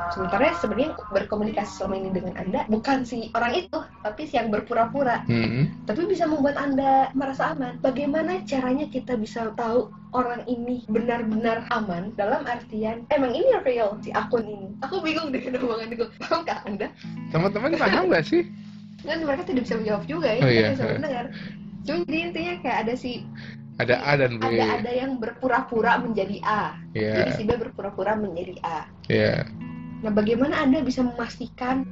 A: Sementara sebenarnya berkomunikasi selama ini dengan Anda bukan si orang itu, tapi si yang berpura-pura.
B: Mm-mm.
A: Tapi bisa membuat Anda merasa aman. Bagaimana caranya kita bisa tahu orang ini benar-benar aman dalam artian emang ini real si akun ini. Aku bingung dengan omongan itu. Pahamkah Anda?
B: Teman-teman paham nggak sih?
A: kan mereka tidak bisa menjawab juga ya
B: Oh, iya.
A: bisa mendengar cuma jadi intinya kayak ada si
B: Ada A dan B.
A: ada ada yang berpura-pura menjadi A jadi
B: Iya,
A: si B berpura-pura menjadi A
B: iya.
A: nah bagaimana anda bisa memastikan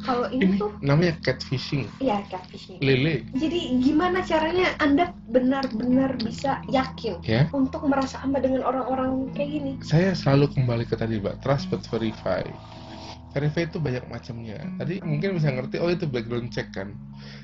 A: kalau ini,
B: Ini
A: tuh
B: namanya catfishing,
A: ya catfishing.
B: lele,
A: Jadi gimana caranya Anda benar-benar bisa yakin
B: ya.
A: untuk merasa aman dengan orang-orang kayak gini?
B: Saya selalu kembali ke tadi, Mbak, trust but verify. Verify itu banyak macamnya. Tadi mungkin bisa ngerti, oh itu background check kan.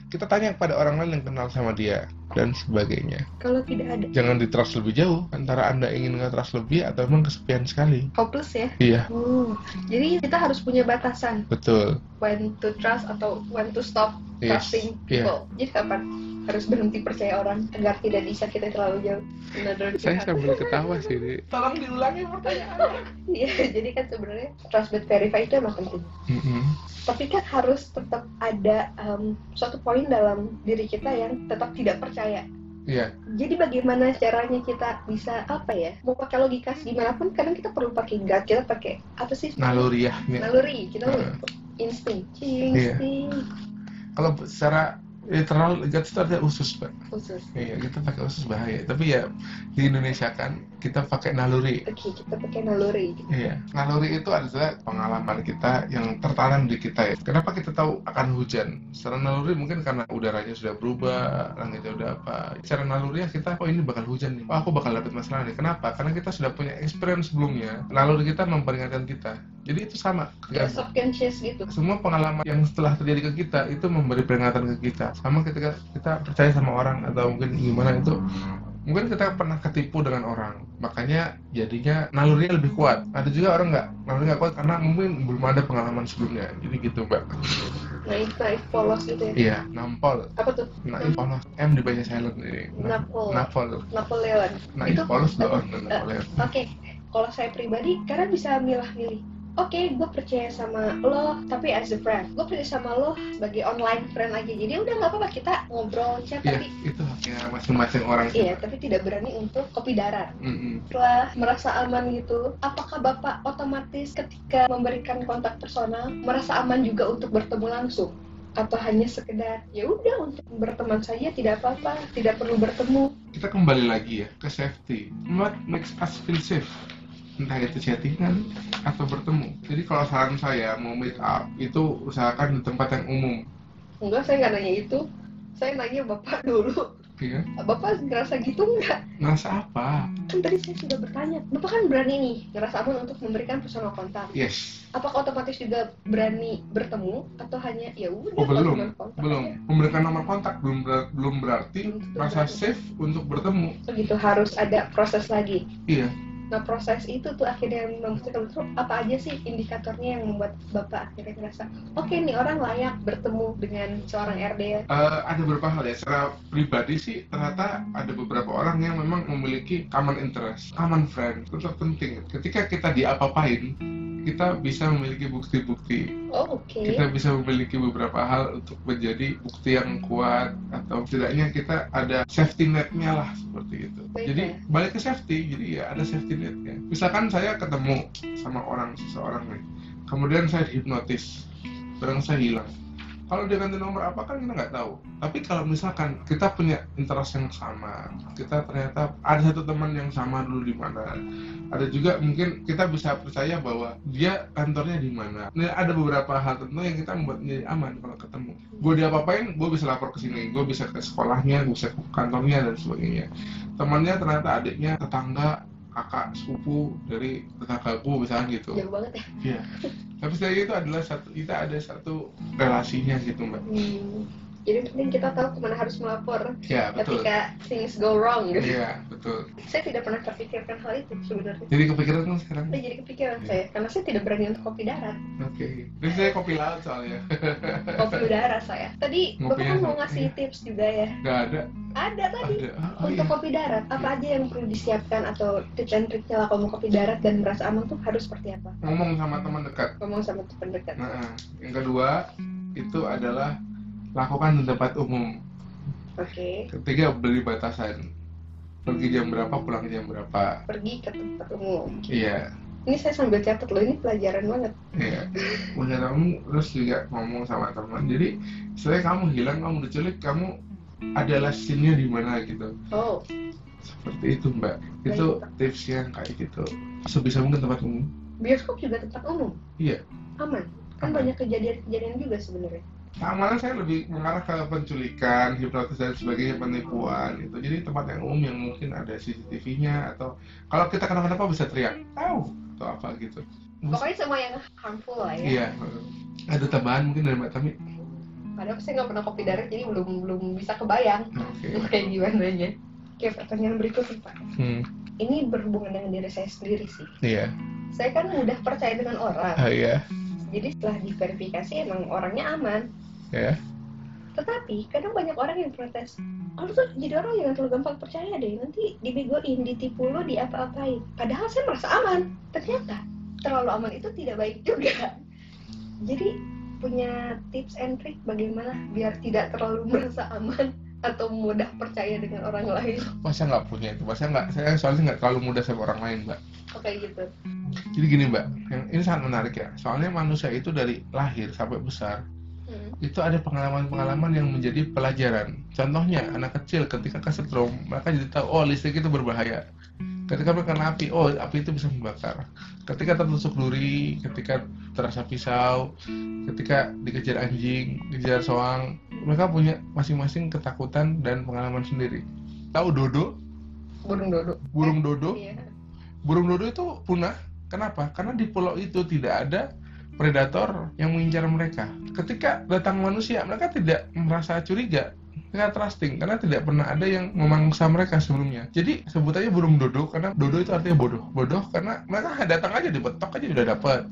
B: Kita tanya kepada orang lain yang kenal sama dia dan sebagainya.
A: Kalau tidak ada
B: Jangan di trust lebih jauh antara Anda ingin nge-trust lebih atau emang kesepian sekali.
A: hopeless ya.
B: Iya,
A: Hmm. Jadi kita harus punya batasan
B: betul.
A: when to trust atau when to stop
B: Yes.
A: trusting
B: Iya.
A: people. Jadi kapan harus berhenti percaya orang agar tidak disakiti terlalu jauh. Another
B: Saya sambil ketawa sih. ini. Tolong diulangi pertanyaannya.
A: Iya, jadi kan sebenarnya trust but verify itu emang penting.
B: Mm-mm.
A: Tapi kan harus tetap ada um, suatu poin dalam diri kita yang tetap tidak percaya.
B: Iya,
A: Jadi bagaimana caranya kita bisa apa ya? Mau pakai logika gimana pun kadang kita perlu pakai gut, kita pakai apa sih?
B: naluriahnya.
A: Naluri, kita
B: Heeh.
A: insting, insting
B: Kalau secara literal guts itu ada usus, Pak.
A: khusus.
B: Iya, kita pakai usus bahaya. Tapi ya di Indonesia kan kita pakai naluri.
A: Oke, kita pakai naluri.
B: Iya, naluri itu adalah pengalaman kita yang tertanam di kita ya. Kenapa kita tahu akan hujan? Secara naluri mungkin karena udaranya sudah berubah, langitnya udah apa. Secara naluri ya kita, oh ini bakal hujan nih. Oh aku bakal dapet masalah nih. Kenapa? Karena kita sudah punya experience sebelumnya. Naluri kita memperingatkan kita. Jadi itu sama.
A: Ya, subconscious gitu.
B: Semua pengalaman yang setelah terjadi ke kita itu memberi peringatan ke kita. Sama ketika kita percaya sama orang atau mungkin gimana itu mungkin kita pernah ketipu dengan orang makanya jadinya nalurinya lebih kuat ada juga orang nggak naluri nggak kuat karena mungkin belum ada pengalaman sebelumnya jadi gitu mbak
A: Naif, naif, polos gitu ya.
B: iya nampol
A: Apa tuh?
B: naif polos M dibaca silent ini Na-
A: Napol.
B: napol
A: Napoleon.
B: naif
A: Itu
B: polos doang
A: Oke, kalau saya pribadi, karena bisa milah-milih. Oke, gue percaya sama lo, tapi as a friend. Gue percaya sama lo sebagai online friend aja. Jadi udah nggak apa-apa kita ngobrol chat,
B: iya
A: tapi
B: itu haknya masing-masing orang
A: iya, tapi tidak berani untuk kopi darat.
B: Mm-mm.
A: Setelah merasa aman gitu, apakah bapak otomatis ketika memberikan kontak personal merasa aman juga untuk bertemu langsung? Atau hanya sekedar ya udah untuk berteman saja tidak apa-apa, tidak perlu bertemu.
B: kita kembali lagi ya ke safety what makes us feel safe entah itu chattingan atau bertemu jadi kalau saran saya mau meet up itu usahakan di tempat yang umum
A: Enggak, saya nggak nanya itu. Saya nanya bapak dulu.
B: ya
A: Bapak ngerasa gitu nggak?
B: ngerasa apa
A: Kan tadi saya sudah bertanya. Bapak kan berani nih ngerasa aman untuk memberikan personal kontak.
B: yes
A: Apakah otomatis juga berani bertemu atau hanya ya udah
B: oh belum
A: kontak
B: belum
A: aja?
B: memberikan nomor kontak belum ber- belum berarti
A: Belum
B: merasa
A: berani.
B: safe untuk bertemu
A: Begitu harus ada proses lagi.
B: iya
A: Nah proses itu tuh akhirnya membuktikan betul apa aja sih indikatornya yang membuat bapak akhirnya ngerasa oke nih orang layak bertemu dengan seorang RD
B: Eh, ada beberapa hal ya. Secara pribadi sih ternyata ada beberapa orang yang memang memiliki common interest common friend itu penting. Ketika kita diapa-apain kita bisa memiliki bukti-bukti.
A: Oh oke.
B: kita bisa memiliki beberapa hal untuk menjadi bukti yang kuat atau setidaknya kita ada safety netnya lah seperti itu
A: Baik,
B: jadi
A: ya.
B: balik ke safety jadi ya ada safety netnya misalkan saya ketemu sama orang seseorang nih. Kemudian saya hipnotis barang saya hilang kalau dia ganti nomor apa kan kita nggak tahu. Tapi kalau misalkan kita punya interest yang sama kita ternyata ada satu teman yang sama dulu di mana ada juga mungkin kita bisa percaya bahwa dia kantornya di mana. Nah, ada beberapa hal tentu yang kita membuat menjadi aman kalau ketemu. Gue diapa-apain gue bisa lapor ke sini gue bisa ke sekolahnya gue bisa ke kantornya dan sebagainya. Temannya ternyata adiknya tetangga kakak sepupu dari tetanggaku misalnya gitu
A: Jauh banget ya.
B: Iya. Tapi setidaknya itu adalah satu kita ada satu relasinya gitu mbak.
A: Hmm. Jadi penting kita tahu ke mana harus melapor
B: Ya betul.
A: ketika things go wrong gitu.
B: Iya betul.
A: Saya tidak pernah terpikirkan hal itu sebenarnya.
B: Jadi kepikiran kan sekarang.
A: Saya jadi kepikiran
B: Iya.
A: saya karena saya tidak berani untuk kopi darat,
B: Oke. Ini saya kopi laut soalnya.
A: kopi udara saya. Tadi bapak
B: Ngopinya
A: kan mau ngasih
B: iya.
A: tips juga ya.
B: Gak ada.
A: Ada tadi.
B: Ada. Oh,
A: untuk
B: iya.
A: kopi darat, apa aja yang perlu disiapkan atau tips and triknya lah kalau mau kopi darat dan merasa aman tuh harus seperti apa?
B: Ngomong sama teman dekat.
A: Ngomong sama teman dekat.
B: Nah, yang kedua itu adalah lakukan di tempat umum.
A: Oke,
B: Ketiga beli batasan. Pergi jam berapa, pulang jam berapa.
A: pergi ke tempat umum.
B: Iya.
A: Ini saya sambil catat loh, ini pelajaran banget.
B: Iya, punya kamu terus juga ngomong sama teman. Jadi, setelah kamu hilang, kamu diculik, kamu ada lessinnya di mana gitu.
A: Oh,
B: Seperti itu mbak. Itu tipsnya kayak gitu. Sebisa mungkin tempat umum.
A: bioskop juga tempat umum.
B: Iya.
A: Aman. kan
B: Apa?
A: banyak kejadian-kejadian juga sebenarnya
B: Keamanan saya lebih mengarah ke penculikan, hipnotis dan sebagainya, penipuan itu. Jadi tempat yang umum yang mungkin ada CCTV-nya atau kalau kita kenapa-napa bisa teriak, tahu atau apa gitu.
A: pokoknya semua yang harmful lah ya
B: Iya. Ada tambahan mungkin dari Mbak Tami?
A: padahal saya nggak pernah kopi direct jadi belum belum bisa kebayang
B: Oke.
A: kayak gimana nya Oke, pertanyaan berikutnya Pak.
B: Hmm.
A: Ini berhubungan dengan diri saya sendiri sih.
B: Iya.
A: Saya kan mudah percaya dengan orang.
B: Ah, iya.
A: Jadi setelah diverifikasi emang orangnya aman.
B: Ya.
A: Tetapi kadang banyak orang yang protes. Oh, lu tuh jadi orang yang terlalu gampang percaya deh. Nanti dibegoin, ditipu lo, diapa-apain. Padahal saya merasa aman. Ternyata terlalu aman itu tidak baik juga. Jadi punya tips and trick bagaimana biar tidak terlalu merasa aman atau mudah percaya dengan orang lain.
B: Masa nggak punya itu? Masa nggak? Saya soalnya nggak terlalu mudah sama orang lain, Mbak.
A: Oh kayak gitu.
B: Jadi gini, Mbak. Yang ini sangat menarik ya. Soalnya manusia itu dari lahir sampai besar
A: Hmm.
B: itu ada pengalaman-pengalaman yang menjadi pelajaran. Contohnya, anak kecil ketika kesetrum, mereka jadi tahu, oh listrik itu berbahaya. Ketika mereka kena api, oh api itu bisa membakar. Ketika tertusuk duri, ketika terasa pisau, ketika dikejar anjing, dikejar soang, mereka punya masing-masing ketakutan dan pengalaman sendiri. Tahu dodo?
A: Burung dodo.
B: Burung dodo?
A: Iya.
B: Burung dodo itu punah. Kenapa? Karena di pulau itu tidak ada predator yang mengincar mereka. Ketika datang manusia, mereka tidak merasa curiga, mereka trusting karena tidak pernah ada yang memangsa mereka sebelumnya. Jadi sebutannya burung dodo karena dodo itu artinya bodoh. Bodoh karena mereka datang aja dibetok aja udah dapat.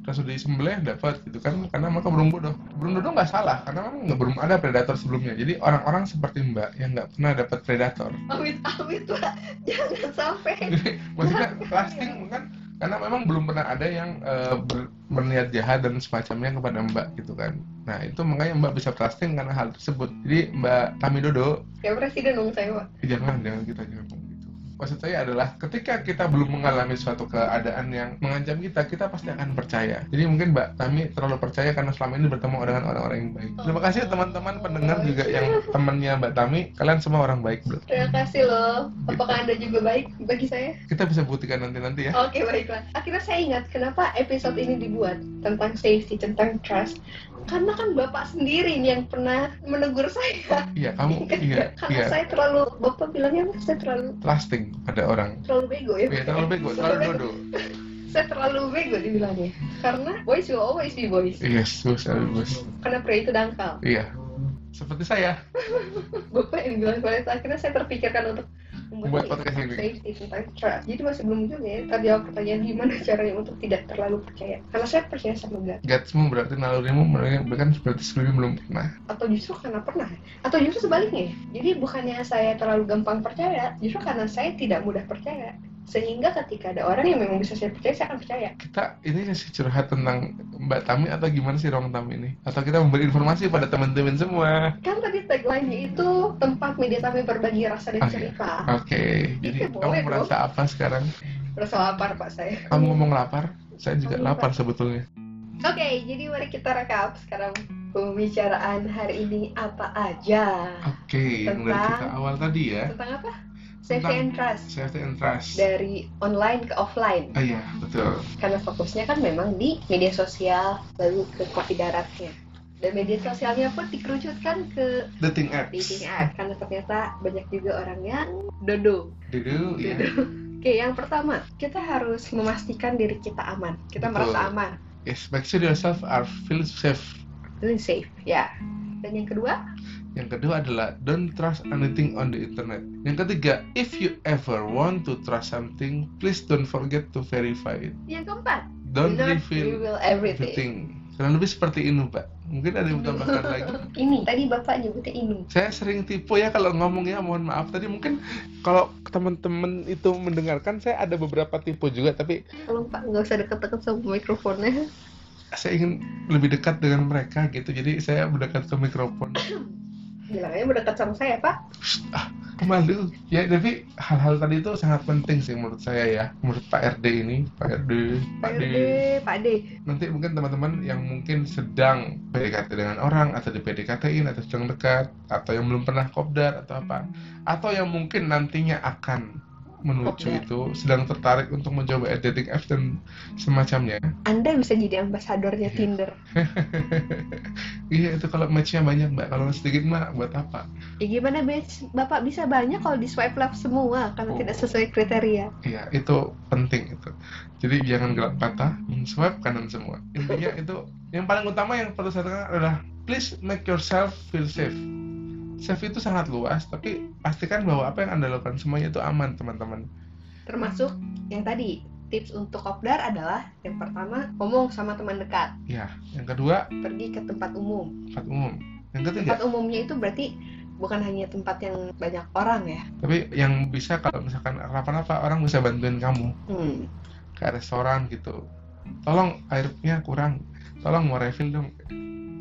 B: Terus udah disembelih dapat gitu kan karena mereka burung bodoh. Burung dodo nggak salah karena memang nggak belum ada predator sebelumnya. Jadi orang-orang seperti Mbak yang nggak pernah dapat predator
A: Amit-amit lah. Jangan sampai.
B: maksudnya trusting kan karena memang belum pernah ada yang eh, ber- berniat jahat dan semacamnya kepada Mbak gitu kan. Nah itu makanya Mbak bisa trusting karena hal tersebut. Jadi Mbak Tami Dodo
A: Kayak presiden dong saya,
B: jangan jangan kita jangan. Maksud saya adalah ketika kita belum mengalami suatu keadaan yang mengancam kita, kita pasti akan percaya. Jadi mungkin Mbak Tami terlalu percaya karena selama ini bertemu dengan orang-orang yang baik. Terima kasih teman-teman pendengar juga yang temannya Mbak Tami. Kalian semua orang baik bro.
A: Terima kasih loh. Apakah Anda juga baik bagi saya?
B: Kita bisa buktikan nanti-nanti ya.
A: Oke, baiklah. Akhirnya saya ingat kenapa episode ini dibuat tentang safety, tentang trust. Karena kan Bapak sendiri yang pernah menegur saya.
B: Iya kamu iya
A: Karena
B: iya
A: saya terlalu, Bapak bilangnya? Saya terlalu
B: trusting pada orang.
A: terlalu bego ya.
B: Iya terlalu bego, terlalu dodo.
A: Saya terlalu bego dibilangnya. Karena boys will always be boys.
B: Yes, bos, bos.
A: Karena pria itu dangkal.
B: Iya. Seperti saya.
A: Bapak yang bilang pada saat akhirnya saya terpikirkan untuk
B: Membuat podcast ini.
A: safety tentang trust. Jadi masih belum juga ya terjawab pertanyaan gimana caranya untuk tidak terlalu percaya. Karena saya percaya sama God.
B: Gatsmu berarti nalurimu bahkan seperti sebelumnya belum pernah.
A: Atau justru karena pernah. Atau justru sebaliknya. Jadi bukannya saya terlalu gampang percaya, justru karena saya tidak mudah percaya. Sehingga ketika ada orang yang memang bisa saya percaya, saya akan percaya.
B: Kita ini kasih curhat tentang Mbak Tami atau gimana sih ruang Tami ini? Atau kita memberi informasi pada teman-teman semua?
A: Kan tadi tagline-nya itu tempat media kami berbagi rasa dan
B: Oke.
A: cerita.
B: Oke, jadi
A: Iya,
B: kamu
A: boleh dong.
B: merasa apa sekarang?
A: Rasa lapar pak saya.
B: Kamu ngomong lapar? Saya juga
A: Kamu
B: lapar sebetulnya.
A: Oke, jadi mari kita rekap sekarang pembicaraan hari ini apa aja
B: Oke, dari
A: Tentang-
B: kita awal tadi ya.
A: tentang apa? Safety and trust
B: Safety and trust.
A: dari online ke offline.
B: Ah iya, betul.
A: Karena fokusnya kan memang di media sosial lalu ke kopi daratnya. Dan media sosialnya pun dikerucutkan ke
B: Dating apps.
A: dating app karena ternyata banyak juga orang yang dodo.
B: Dulu ya.
A: Oke, yang pertama, kita harus memastikan diri kita aman. Kita
B: Betul.
A: merasa aman,
B: Yes, make sure yourself are feel safe.
A: feeling safe, ya. Dan yang kedua,
B: Yang kedua adalah don't trust anything on the internet. Yang ketiga, if you ever want to trust something, please don't forget to verify it.
A: yang keempat,
B: Don't
A: do not
B: reveal
A: reveal everything.
B: everything. Kurang lebih seperti ini, Pak. Mungkin ada yang tambahkan lagi.
A: Ini tadi bapak nyebutnya ini.
B: Saya sering tipu ya kalau ngomong ya, mohon maaf. Tadi mungkin kalau teman-teman itu mendengarkan, saya ada beberapa tipu juga, tapi
A: Kalau pak nggak usah deket-deket sama mikrofonnya.
B: saya ingin lebih dekat dengan mereka gitu. Jadi saya mendekat ke mikrofon.
A: Bilangnya mendekat sama saya pak.
B: ah malu ya tapi hal-hal tadi itu sangat penting sih menurut saya ya. Menurut Pak RD ini. Pak RD
A: Pak D, Pak D.
B: nanti mungkin teman-teman yang mungkin sedang PDKT dengan orang atau di PDKT-in atau sedang dekat atau yang belum pernah kopdar atau apa. Atau yang mungkin nantinya akan menuju
A: Kopdar.
B: itu sedang tertarik untuk mencoba dating apps dan semacamnya
A: Anda bisa jadi ambasadornya
B: Iya.
A: Tinder.
B: iya itu kalau matchnya banyak mbak kalau sedikit mbak buat apa
A: Ya gimana Bes? Bapak bisa banyak kalau di swipe left semua karena
B: Oh.
A: tidak sesuai kriteria.
B: iya itu penting itu jadi jangan gelap mata swipe kanan semua intinya itu yang paling utama yang perlu saya tekankan adalah please make yourself feel safe safe itu sangat luas tapi pastikan bahwa apa yang anda lakukan semuanya itu aman teman-teman.
A: Termasuk yang tadi tips untuk kopdar adalah yang pertama ngomong sama teman dekat,
B: ya yang kedua
A: pergi ke tempat umum.
B: tempat umum. Yang ketiga?
A: Tempat umumnya itu berarti bukan hanya tempat yang banyak orang ya.
B: tapi yang bisa kalau misalkan apa-apa orang bisa bantuin kamu.
A: Hmm.
B: kayak restoran gitu. Tolong airnya kurang. Tolong mau refill dong.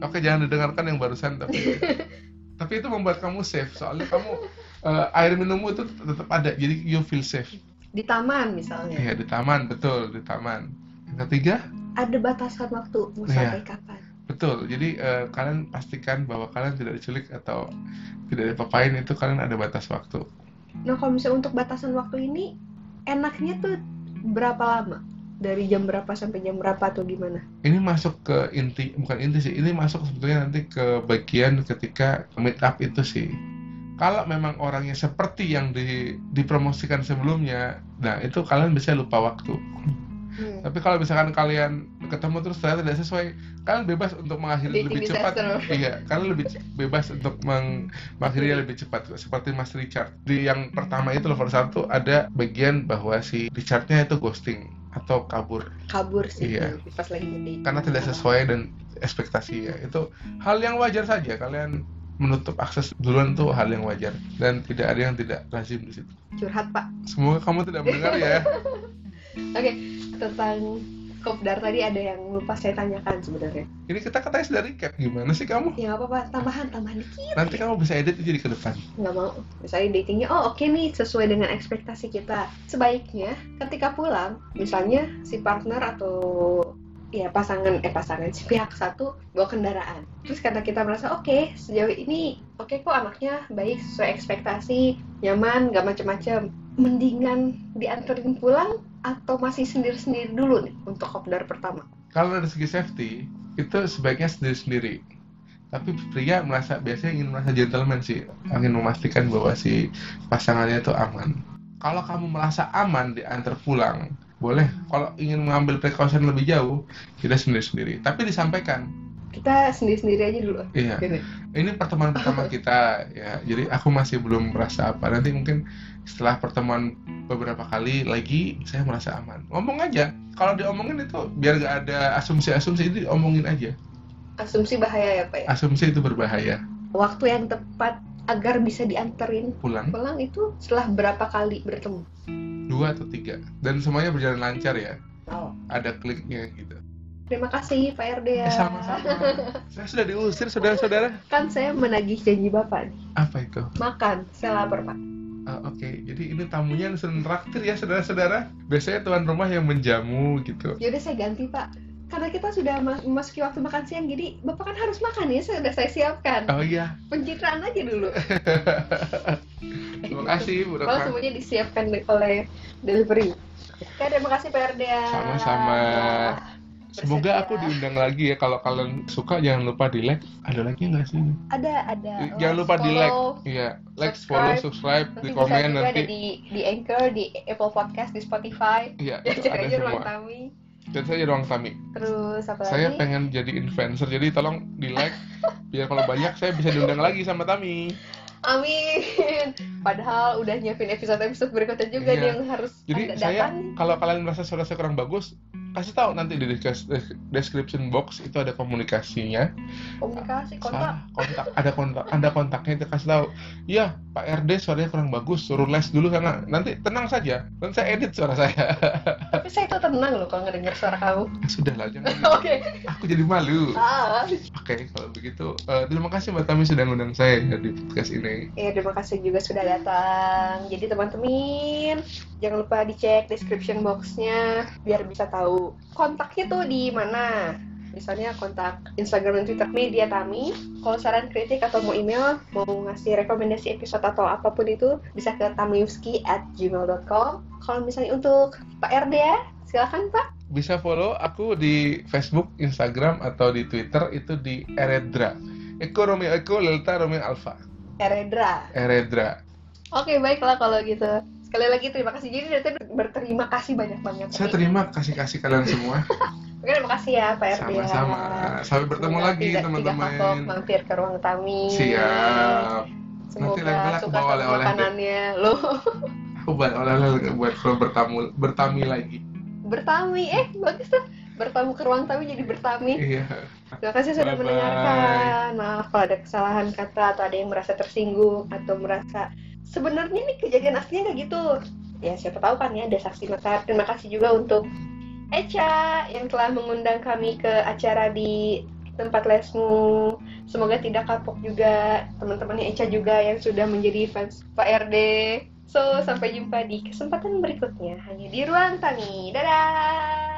B: Oke jangan didengarkan yang barusan tapi tapi itu membuat kamu safe soalnya kamu eh, air minummu itu tetap ada jadi you feel safe
A: Di taman misalnya.
B: iya di taman betul di taman yang ketiga
A: Ada batasan waktu mau
B: Iya.
A: sampai kapan.
B: betul jadi eh, kalian pastikan bahwa kalian tidak diculik atau tidak dipapain itu kalian ada batas waktu
A: Nah kalau misalnya untuk batasan waktu ini enaknya tuh berapa lama? Dari jam berapa sampai jam berapa atau gimana?
B: ini masuk ke inti bukan inti sih ini masuk sebetulnya nanti ke bagian ketika meet up itu sih kalau memang orangnya seperti yang di, dipromosikan sebelumnya nah itu kalian bisa lupa waktu
A: Hmm.
B: tapi kalau misalkan kalian ketemu terus ternyata tidak sesuai kalian bebas untuk mengakhiri
A: Dating
B: lebih cepat
A: disaster.
B: iya kalian lebih bebas untuk meng- mengakhirinya lebih cepat seperti Mas Richard di yang pertama itu level satu ada bagian bahwa si Richardnya itu ghosting atau kabur.
A: Kabur sih
B: Iya.
A: pas lagi
B: karena tidak sesuai dan ekspektasi ya. Itu hal yang wajar saja. Kalian menutup akses duluan itu hal yang wajar. Dan tidak ada yang tidak lazim di situ.
A: Curhat pak.
B: semoga kamu tidak mendengar ya.
A: Oke tentang kopdar tadi ada yang lupa saya tanyakan sebenarnya.
B: ini kita katanya sudah recap. Gimana sih kamu?
A: Ya nggak apa-apa. Tambahan tambahan dikit.
B: nanti kamu bisa edit itu jadi ke depan.
A: Nggak mau. Misalnya datingnya oh oke nih. Sesuai dengan ekspektasi kita. Sebaiknya ketika pulang misalnya si partner atau ya pasangan eh pasangan si pihak satu bawa kendaraan. Terus karena kita merasa oke sejauh ini oke kok anaknya baik sesuai ekspektasi nyaman gak macem-macem. Mendingan dianterin pulang atau masih sendiri-sendiri dulu nih untuk kopdar pertama?
B: Kalau dari segi safety itu sebaiknya sendiri-sendiri. Tapi pria merasa biasanya ingin merasa gentleman sih. Ingin memastikan bahwa si pasangannya itu aman. Kalau kamu merasa aman diantar pulang boleh. Kalau ingin mengambil precaution lebih jauh kita sendiri-sendiri. Tapi disampaikan
A: kita sendiri-sendiri aja dulu.
B: Iya.
A: Gini.
B: ini pertemuan pertama kita ya. Jadi aku masih belum merasa apa. Nanti mungkin setelah pertemuan beberapa kali lagi saya merasa aman. Ngomong aja. Kalau diomongin itu biar gak ada asumsi-asumsi itu diomongin aja.
A: Asumsi bahaya ya pak ya?
B: Asumsi itu berbahaya.
A: Waktu yang tepat agar bisa dianterin
B: pulang.
A: pulang itu setelah berapa kali bertemu?
B: Dua atau tiga. Dan semuanya berjalan lancar ya.
A: Oh.
B: ada kliknya gitu
A: terima kasih Pak RD ya.
B: Eh, sama-sama. Saya sudah diusir saudara-saudara.
A: Kan saya menagih janji bapak nih.
B: Apa itu?
A: Makan saya lapar pak.
B: Ah, oke. Jadi ini tamunya yang sering traktir ya saudara-saudara. Biasanya tuan rumah yang menjamu gitu.
A: Yaudah saya ganti pak. Karena kita sudah ma- memasuki waktu makan siang jadi bapak kan harus makan ya saya udah saya siapkan.
B: Oh iya.
A: Pencitraan aja dulu.
B: Terima kasih Bu
A: kalau semuanya disiapkan oleh delivery. Oke, terima kasih Pak RD ya.
B: Sama-sama. Semoga aku diundang lagi ya kalau kalian suka jangan lupa di like. Ada lagi nggak sih?
A: Ada, ada.
B: Jangan lupa di like.
A: follow.
B: Iya, like,
A: subscribe.
B: follow, subscribe,
A: Nanti
B: di komen
A: juga
B: nanti.
A: ada di di Anchor, di Apple Podcast, di Spotify.
B: Iya,
A: Ya,
B: itu ada semua.
A: tami.
B: Dan saya ruang tami.
A: Terus apa
B: Saya
A: lagi?
B: pengen jadi influencer, jadi tolong di like. Biar kalau banyak saya bisa diundang lagi sama Tami.
A: Amin. Padahal udah nyiapin episode-episode berikutnya juga
B: Iya.
A: yang harus
B: Jadi saya
A: datang.
B: kalau kalian merasa suara saya kurang bagus, kasih tahu nanti di des- des- description box itu ada komunikasinya.
A: komunikasi kontak.
B: Salah, kontak ada kontak ada kontaknya itu kasih tahu iya Pak RD suaranya kurang bagus suruh les dulu sana nanti tenang saja dan saya edit suara saya
A: Tapi saya tuh tenang loh kalau ngedenger suara kamu.
B: sudah lah jangan
A: Oke.
B: aku jadi malu
A: Ah.
B: oke kalau begitu eh, terima kasih Mbak Tami sudah ngundang saya ya di podcast ini
A: Ya, terima kasih juga sudah datang. Jadi teman-teman, jangan lupa dicek description box-nya biar bisa tahu kontaknya tuh di mana. Misalnya kontak Instagram dan Twitter media Tami. Kalau saran kritik atau mau email, mau ngasih rekomendasi episode atau apa pun itu, bisa ke tamiuski at gmail.com. Kalau misalnya untuk Pak RD ya, silakan Pak.
B: Bisa follow aku di Facebook, Instagram, atau di Twitter itu di Eredra. Eko Romeo Eko Delta Romeo Alpha.
A: Eredra.
B: Eredra.
A: Oke, baiklah kalau gitu. Sekali lagi terima kasih. Jadi dari tadi berterima kasih banyak banget.
B: Saya terima kasih-kasih kalian semua.
A: Oke, terima kasih ya Pak RD. ya.
B: Sama-sama. Sampai bertemu
A: Semoga
B: lagi teman-teman.
A: Mampir ke ruang Tami.
B: Siap.
A: Semoga
B: Nanti lain-kali aku
A: suka
B: bawa oleh-oleh
A: makanannya. Loh,
B: Aku buat oleh-oleh buat kalau bertamu bertami lagi.
A: bertami. Eh, bagus tuh. Bertamu ke ruang Tami jadi bertami.
B: Iya.
A: Terima kasih sudah
B: Bye-bye.
A: mendengarkan. Maaf kalau ada kesalahan kata atau ada yang merasa tersinggung atau merasa sebenarnya nih kejadian aslinya kayak gitu. Ya siapa tahu kan ya ada saksi mata. Terima kasih juga untuk Echa yang telah mengundang kami ke acara di tempat lesmu. Semoga tidak kapok juga teman-temannya Echa juga yang sudah menjadi fans Pak RD. So, sampai jumpa di kesempatan berikutnya hanya di ruang Tami. Dadah!